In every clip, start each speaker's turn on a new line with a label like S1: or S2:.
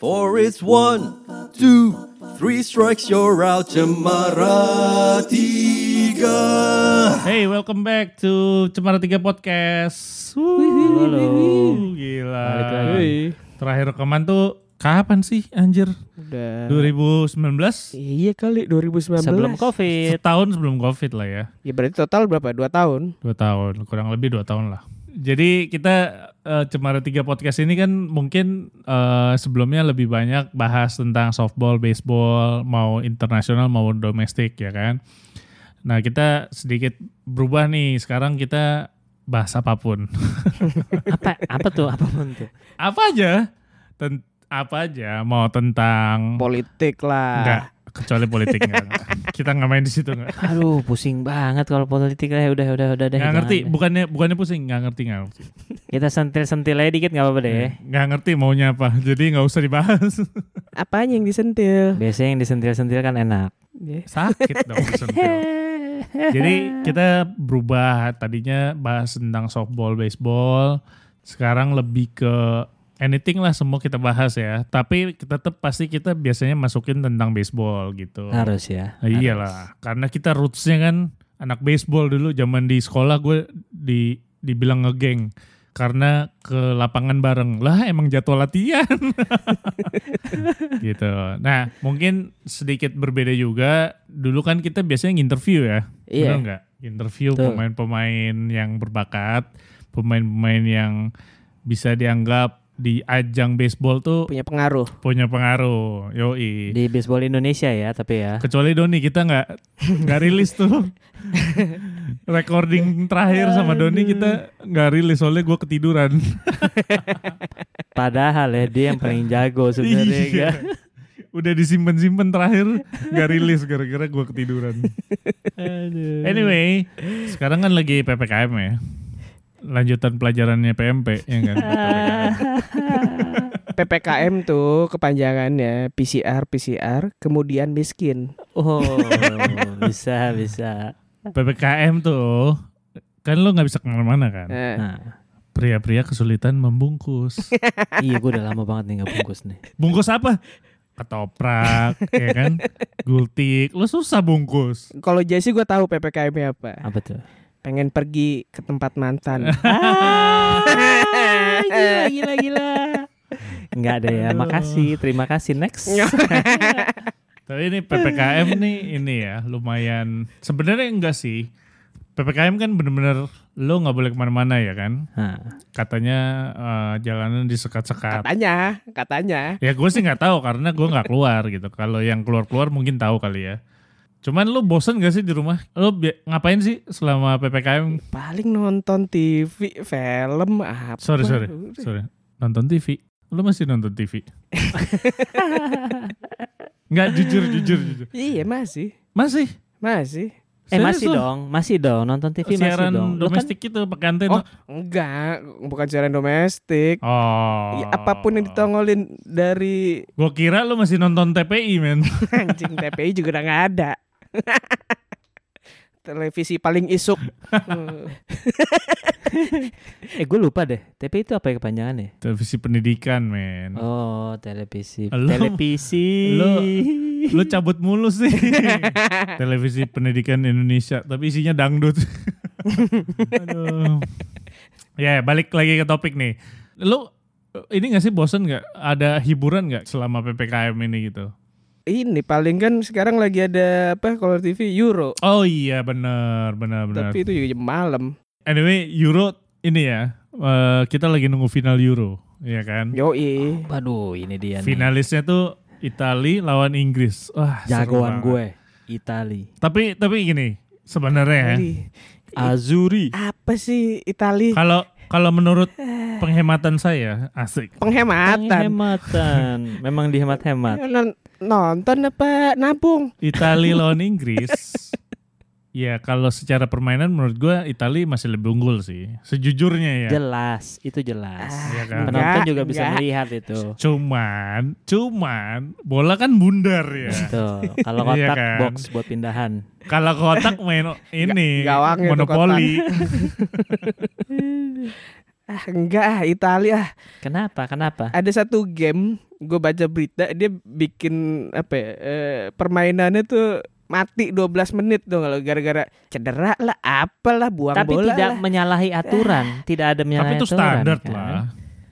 S1: Four is one, two, three strikes you're out. Cemara tiga.
S2: Hey, welcome back to Cemara 3 Podcast. Wuh,
S3: Halo.
S2: Gila.
S3: Balik lagi.
S2: Terakhir rekaman tuh kapan sih anjir?
S3: Udah.
S2: 2019?
S3: Iya kali 2019.
S4: Sebelum COVID.
S2: Setahun sebelum Covid lah ya.
S3: Ya berarti total berapa? Dua tahun.
S2: Dua tahun, kurang lebih dua tahun lah. Jadi kita eh, Cemara 3 Podcast ini kan mungkin eh, sebelumnya lebih banyak bahas tentang softball, baseball, mau internasional mau domestik ya kan. Nah kita sedikit berubah nih, sekarang kita bahas apa pun.
S4: apa apa tuh apa pun tuh
S2: apa aja Ten- apa aja mau tentang
S3: Politik lah.
S2: enggak kecuali politik enggak, enggak. kita nggak main di situ enggak
S4: aduh pusing banget kalau politik lah udah udah udah deh
S2: nggak ngerti
S4: deh.
S2: bukannya bukannya pusing nggak ngerti nggak ngerti
S4: kita sentil sentil aja dikit nggak apa-apa deh
S2: nggak ngerti maunya apa jadi nggak usah dibahas
S3: Apanya yang disentil?
S4: biasanya yang disentil sentil kan enak
S3: Ya.
S2: sakit dong sentil. jadi kita berubah tadinya bahas tentang softball baseball sekarang lebih ke anything lah semua kita bahas ya. Tapi tetap pasti kita biasanya masukin tentang baseball gitu.
S4: Harus ya
S2: Nah, iyalah, karena kita rootsnya kan anak baseball dulu. Zaman di sekolah gue di dibilang ngegeng. Karena ke lapangan bareng. Lah emang jadwal latihan. Gitu. Nah mungkin sedikit berbeda juga. Dulu kan kita biasanya interview ya,
S3: Iya.
S2: benar nggak? Interview pemain-pemain yang berbakat, pemain-pemain yang bisa dianggap di ajang baseball tuh
S3: Punya pengaruh.
S2: punya pengaruh, yoi.
S4: di baseball Indonesia ya tapi ya
S2: Kecuali Doni kita nggak nggak rilis tuh recording terakhir sama Doni kita nggak rilis soalnya gue ketiduran.
S4: padahal ya dia yang paling jago sebenarnya
S2: Iya.
S4: kan?
S2: Udah disimpan-simpan terakhir nggak rilis gara-gara gue ketiduran.
S4: Aduh.
S2: Anyway, sekarang kan lagi ppkm ya. Lanjutan pelajarannya PMP ya kan. PPKM.
S3: PPKM tuh kepanjangannya PCR PCR kemudian miskin.
S4: oh bisa bisa
S2: PPKM tuh kan lo nggak bisa ke mana-mana kan.
S3: Nah,
S4: nah
S2: Pria-pria kesulitan membungkus.
S4: iya gue udah lama banget nih nggak bungkus nih
S2: Bungkus apa? Ketoprak, ya kan? Gultik, lo susah bungkus.
S3: kalau Jesse gue tahu PPKM-nya apa.
S4: apa tuh
S3: Pengen pergi ke tempat mantan.
S4: ah, gila gila gila nggak ada ya makasih terima kasih next
S2: Tapi ini PPKM nih ini ya lumayan. Sebenarnya enggak sih. PPKM kan bener-bener lo nggak boleh ke mana-mana ya kan?
S4: nah,
S2: Katanya eh, jalanan disekat-sekat.
S3: katanya, katanya.
S2: Ya gue sih nggak tahu karena gue nggak keluar gitu. Kalau yang keluar-keluar mungkin tahu kali ya. Cuman lo bosen gak sih di rumah? Lo bi- ngapain sih selama PPKM?
S3: Paling nonton TV, film apa.
S2: Sorry sorry sorry. Nonton TV. Lo masih nonton TV? Nggak jujur jujur jujur.
S3: Iya masih,
S2: Masih.
S3: masih.
S4: eh
S2: Serius
S4: masih
S2: lo?
S4: dong masih dong nonton TV masih
S2: Siaran
S4: dong Lu kan
S2: domestik itu pakai antena.
S3: Oh, enggak, bukan siaran domestik.
S2: Oh.
S3: Ya, apa pun yang ditongolin dari
S2: Gue kira lu masih nonton TPI men.
S3: anjing TPI juga udah nggak ada. Televisi paling isuk.
S4: Eh gue lupa deh TP itu apa ya kepanjangannya
S2: Televisi pendidikan men.
S4: oh televisi
S2: Lu-
S4: televisi
S2: lu- Lu cabut mulu sih. Televisi pendidikan Indonesia. Tapi isinya dangdut. Aduh. Ya balik lagi ke topik nih. Lu ini gak sih bosen gak? Ada hiburan gak selama PPKM ini gitu?
S3: Ini paling kan sekarang lagi ada apa kalau TV Euro.
S2: Oh iya bener bener bener.
S3: Tapi itu juga jam malam.
S2: Anyway Euro ini ya. eh, kita lagi nunggu final Euro. Iya kan?
S3: Yoi.
S4: waduh ini dia nih
S2: Finalisnya tuh Itali lawan Inggris. Wah,
S4: jagoan gue Itali
S2: Tapi tapi gini, sebenarnya ya.
S4: Azuri
S3: Apa sih Itali?
S2: kalau kalau menurut penghematan saya asik.
S3: Penghematan.
S4: penghematan memang dihemat-hemat
S3: Non- Nonton apa nabung?
S2: Itali lawan Inggris. Ya kalau secara permainan menurut gua Itali masih lebih unggul sih. Sejujurnya ya.
S4: jelas itu jelas
S2: Iya kan?
S4: penonton
S3: Enggak,
S4: juga bisa
S3: enggak.
S4: melihat itu
S2: Cuman, cuman bola kan bundar ya.
S4: Kalau
S2: Iya
S4: kotak
S2: kan?
S4: box buat pindahan.
S2: Kalau kotak main ini
S3: Gawangnya tuh
S2: monopoli.
S3: Ah enggak ah Italia ah.
S4: Kenapa? Kenapa?
S3: Ada satu game gue baca berita dia bikin apa ya, eh, permainannya tuh mati 12 menit dong kalau gara-gara cedera lah apalah buang
S4: Tapi
S3: bola
S4: tidak
S3: lah.
S4: menyalahi aturan, tidak ada
S2: Tapi
S4: menyalahi
S2: itu
S4: aturan.
S2: standar
S4: kan?
S2: lah.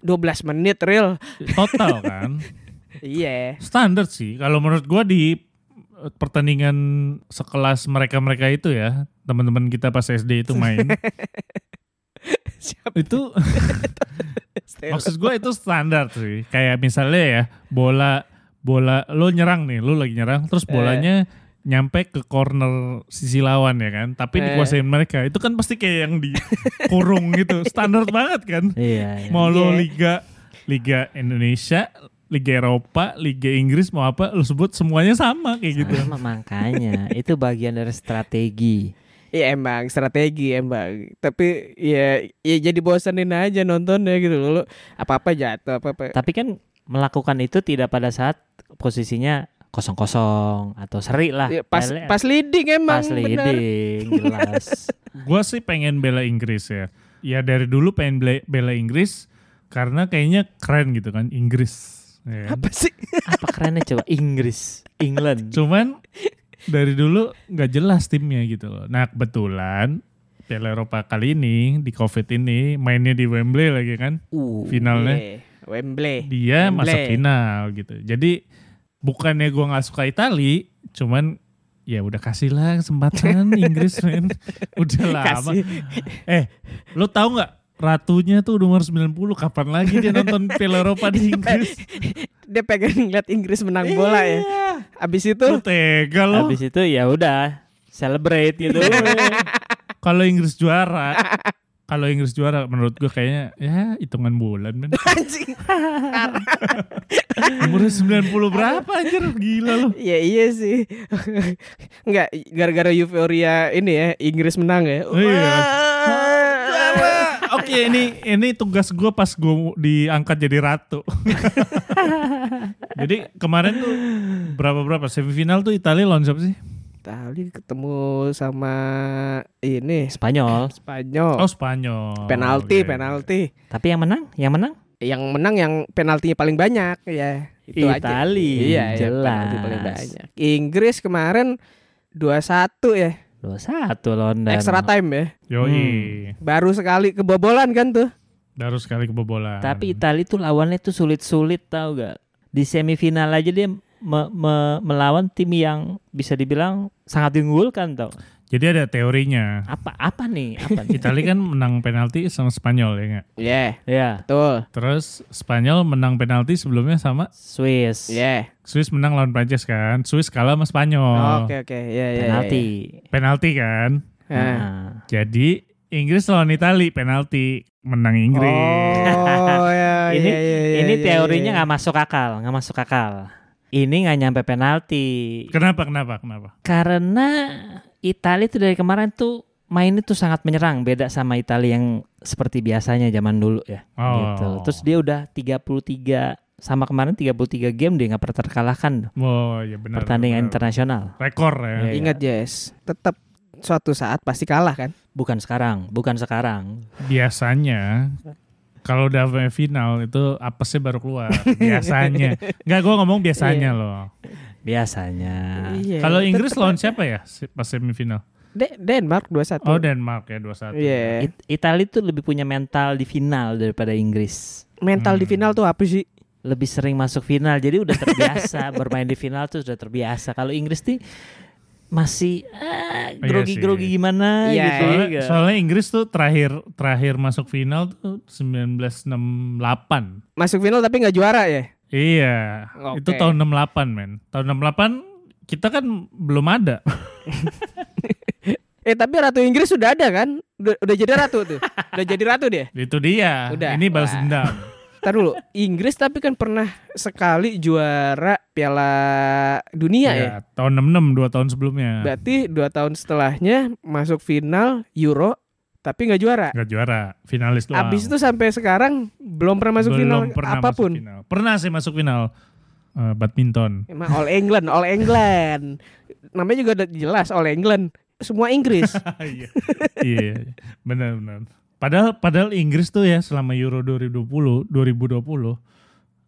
S3: 12 menit real.
S2: Total kan.
S3: Iya.
S2: Standar sih. Kalau menurut gua di eh, pertandingan sekelas mereka-mereka itu ya, teman-teman kita pas SD itu main.
S3: Siapa?
S2: itu maksud gua itu standar sih. Kayak misalnya ya, bola bola lo nyerang nih, lo lagi nyerang terus
S3: Eh.
S2: Nyampe ke corner sisi lawan ya kan, tapi
S3: Eh.
S2: dikuasain mereka. Itu kan pasti kayak yang dikurung gitu. Standar banget kan.
S4: Iya, iya.
S2: Mau lo
S3: Iya.
S2: liga Liga Indonesia, Liga Eropa, Liga Inggris mau apa lo sebut semuanya sama kayak gitu.
S4: Sama makanya itu bagian dari strategi.
S3: Iya emang strategi emang. Tapi ya ya jadi bosanin aja nontonnya gitu loh. Apa-apa jatuh apa-apa.
S4: Tapi kan melakukan itu tidak pada saat posisinya kosong-kosong atau seri lah.
S3: Ya, pas pas leading emang
S4: pas
S3: bener.
S4: leading jelas.
S2: Gua sih pengen bela Inggris ya. Ya dari dulu pengen bela, bela Inggris karena kayaknya keren gitu kan Inggris. ya kan?
S3: Apa sih?
S4: Apa kerennya coba Inggris, England.
S2: Cuman dari dulu nggak jelas timnya gitu loh. Nah kebetulan Piala Eropa kali ini di COVID ini mainnya di Wembley lagi kan
S4: Uh,
S2: finalnya.
S3: Iya, Wembley.
S2: dia
S3: Wembley.
S2: masuk final gitu. Jadi bukannya gua nggak suka Itali, cuman ya udah kasih lah kesempatan Inggris men. Udah lama.
S3: Kasih.
S2: Eh, lo tahu nggak ratunya tuh umur 90 kapan lagi dia nonton Piala Eropa di Inggris?
S3: Dia pengen ngeliat Inggris menang bola ya. Abis itu
S2: Lo tega lo.
S4: Habis itu ya udah celebrate gitu.
S2: Kalau Inggris juara, kalau Inggris juara menurut gua kayaknya ya hitungan bulan men.
S3: anjing.
S2: Umurnya 90 berapa anjir gila lo.
S3: Iya iya sih. Enggak gara-gara euforia ini ya Inggris menang ya.
S2: Oh, iya. Oke ini ini tugas gue pas gue diangkat jadi ratu. jadi kemarin tuh berapa berapa semifinal tuh Italia lawan siapa sih?
S3: Tadi ketemu sama ini
S4: Spanyol.
S3: Spanyol.
S2: Oh Spanyol.
S3: penalti,
S2: Oke.
S3: penalti.
S4: Tapi yang menang, yang menang
S3: Yang menang yang penaltinya paling banyak ya. Itu aja.
S4: Itali,
S3: Iya, ya,
S4: jelas.
S3: penalti paling banyak. Inggris kemarin 2-1 ya.
S4: dua satu London.
S3: Extra time ya.
S2: Yoi.
S4: Hmm.
S3: Baru sekali kebobolan kan tuh.
S2: Baru sekali kebobolan.
S4: Tapi Itali tuh lawannya tuh sulit-sulit tau gak? Di semifinal aja dia me- me- melawan tim yang bisa dibilang sangat diunggulkan tau.
S2: Jadi ada teorinya.
S4: Apa apa nih? Apa nih?
S2: Italia kan menang penalti sama Spanyol ya nggak?
S3: Iya,
S4: ya,
S3: betul.
S2: Terus Spanyol menang penalti sebelumnya sama
S4: Swiss.
S3: Iya.
S2: Swiss menang lawan Prancis kan. Swiss kalah sama Spanyol.
S3: Oke, oke. Iya, iya.
S4: Penalti.
S2: Penalti kan.
S3: iya. Nah.
S2: Jadi Inggris lawan Itali penalti menang Inggris.
S3: Oh, ya,
S4: ini
S3: iya, iya, iya,
S4: ini
S3: iya,
S4: teorinya
S3: iya.
S4: nggak masuk akal, nggak masuk akal. Ini nggak nyampe penalti.
S2: Kenapa kenapa kenapa?
S4: Karena Italia tuh dari kemarin tuh mainnya tuh sangat menyerang, beda sama Italia yang seperti biasanya zaman dulu ya.
S2: Oh.
S4: Gitu. Terus dia udah 33 sama kemarin 33 game dia nggak pernah terkalahkan
S2: Oh ya benar.
S4: pertandingan
S2: benar.
S4: internasional.
S2: Rekor ya.
S4: Iya.
S3: Ingat, Jess. Tetap suatu saat pasti kalah kan?
S4: Bukan sekarang, bukan sekarang.
S2: Biasanya kalau udah sampai final itu apesnya baru keluar. Biasanya. Enggak gua ngomong biasanya loh.
S4: Biasanya.
S3: Iya.
S2: Kalau Inggris lawan siapa ya pas semifinal?
S3: De- Denmark 2-1.
S2: Oh Denmark ya 2-1.
S3: Iya.
S4: It- Italia tuh lebih punya mental di final daripada Inggris.
S3: Mental di
S2: Hmm.
S3: final tuh apa sih?
S4: Lebih sering masuk final, jadi udah terbiasa bermain di final tuh sudah terbiasa. Kalau Inggris nih masih ah,
S2: Iya
S4: grogi-grogi
S2: sih.
S4: gimana
S3: Iya,
S4: gitu.
S2: Soalnya,
S4: ya.
S2: soalnya Inggris tuh terakhir terakhir masuk final tuh 1968.
S3: Masuk final tapi nggak juara ya?
S2: Iya,
S3: Oke.
S2: itu tahun 68 men. Tahun 68 kita kan belum ada.
S3: Eh tapi Ratu Inggris sudah ada kan? Udah, udah jadi ratu tuh. udah jadi ratu dia.
S2: itu dia.
S3: Udah.
S2: Ini balas dendam.
S3: Ntar dulu, Inggris tapi kan pernah sekali juara Piala Dunia ya.
S2: Iya, tahun 66 dua tahun sebelumnya.
S3: Berarti dua tahun setelahnya masuk final Euro tapi nggak juara.
S2: Gak juara, finalis doang.
S3: Abis itu sampai sekarang belum pernah masuk
S2: Belum
S3: final
S2: pernah
S3: apa pun.
S2: Masuk final. Pernah sih masuk final eh, badminton.
S3: Emang All England, All England. Namanya juga udah jelas All England. Semua Inggris.
S2: iya, iya, benar benar. Padahal padahal Inggris tuh ya selama Euro 2020 2020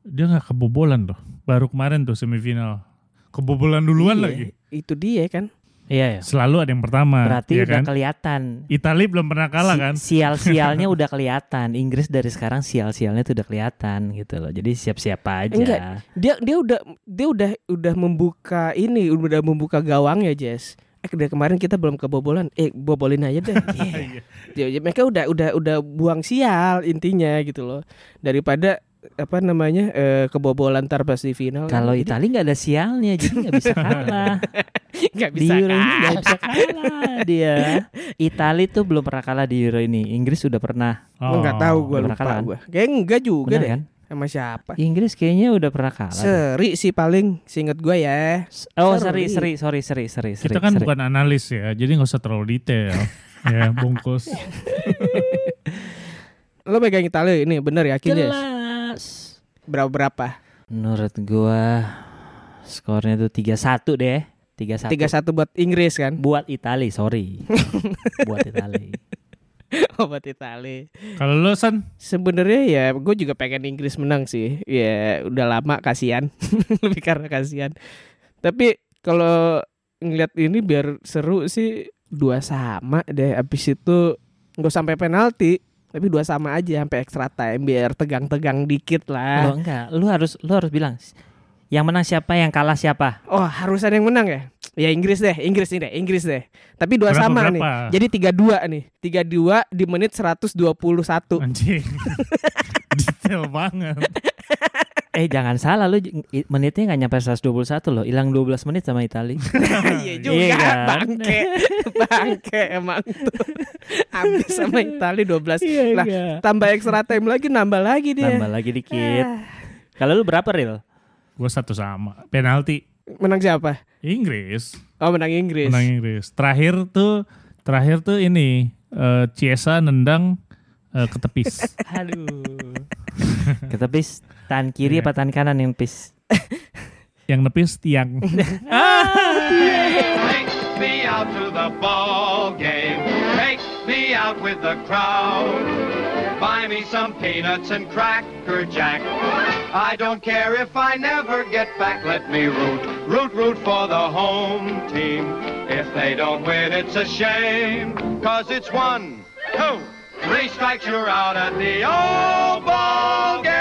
S2: dia nggak kebobolan loh. Baru kemarin tuh semifinal. Kebobolan duluan
S3: Iya,
S2: lagi.
S3: Itu dia kan.
S4: Iya ya.
S2: Selalu ada yang pertama.
S4: Berarti
S2: ya
S4: udah
S2: kan?
S4: kelihatan.
S2: Itali belum pernah kalah
S4: Si-
S2: kan?
S4: Sial-sialnya udah kelihatan. Inggris dari sekarang sial-sialnya tuh udah kelihatan gitu loh. Jadi siap-siap aja.
S3: Enggak. Dia dia udah dia udah udah membuka ini, udah membuka gawangnya, Jess. Eh dari kemarin kita belum kebobolan. Eh bobolin aja deh.
S2: Iya.
S3: Ya, ya, mereka udah udah udah buang sial intinya gitu loh. Daripada apa namanya eh, kebobolan ntar pas di final.
S4: Kalau
S3: Jadi
S4: Italia nggak ada sialnya, jadi nggak bisa kalah.
S3: nggak
S4: di
S3: bisa
S4: Euro ini
S3: kalah.
S4: nggak bisa kalah dia. Italia tuh belum pernah kalah di Euro ini. Inggris sudah pernah.
S3: Gua nggak tahu gue
S4: Pernah
S3: lupa
S4: kalah kan?
S3: gue. Kayak enggak juga
S4: Benar
S3: deh.
S4: kan?
S3: Sama siapa?
S4: Inggris kayaknya udah pernah kalah. deh.
S3: Seri sih paling seinget gue ya.
S4: Oh,
S3: Seri.
S4: seri, seri, sorry, seri, seri,
S2: Kita
S4: seri,
S2: kan
S4: seri.
S2: bukan analis ya, jadi nggak usah terlalu detail. ya bungkus.
S3: Lo pegang Italia ini bener yakin Jess?
S4: jelas.
S3: Berapa berapa?
S4: Menurut gua skornya tuh 3-1 deh. 3-1.
S3: Tiga satu buat Inggris kan?
S4: Buat Italia, sorry. Buat Italia.
S3: Oh, buat Italia.
S2: Kalau lo San,
S3: Sebenarnya ya gue juga pengen Inggris menang sih. Ya udah lama kasihan. Lebih karena kasihan. Tapi kalau ngeliat ini biar seru sih dua sama deh. Abis itu nggak sampai penalti. Tapi dua sama aja sampai extra time biar tegang-tegang dikit
S4: Lo
S3: lah.
S4: enggak, lu harus lu harus bilang yang menang siapa, yang kalah siapa.
S3: Oh harus ada yang menang ya? Ya Inggris deh, Inggris nih deh, Inggris deh. Tapi dua
S2: Berapa,
S3: sama
S2: berapa?
S3: nih. Jadi tiga dua nih, tiga dua di menit 121
S2: anjing. Detail banget.
S4: Eh jangan salah lu menitnya nggak nyampe 121 loh, hilang 12 menit sama Italia.
S3: Iya juga
S4: Iya kan?
S3: bangke Bangke emang tuh Habis sama Italia 12
S4: Iya,
S3: Lah tambah extra time lagi nambah lagi dia
S4: Tambah lagi dikit.
S3: Ah.
S4: Kalau lu berapa Ril?
S2: Gue satu sama. Penalti
S3: Menang siapa?
S2: Inggris.
S3: Oh menang Inggris
S2: Menang Inggris. Terakhir tuh terakhir tuh ini eh, Chiesa nendang eh, ke tepis.
S4: Aduh. Kita pis tahan kiri
S2: Iya.
S4: apa tahan kanan yang pis?
S2: yang nepis tiang.
S5: Take me out to the ball game. Take me out with the crowd. Buy me some peanuts and cracker jack. I don't care if I never get back. Let me root, root, root for the home team. If they don't win, it's a shame. Cause it's one, two, three strikes, you're out at the old ball game.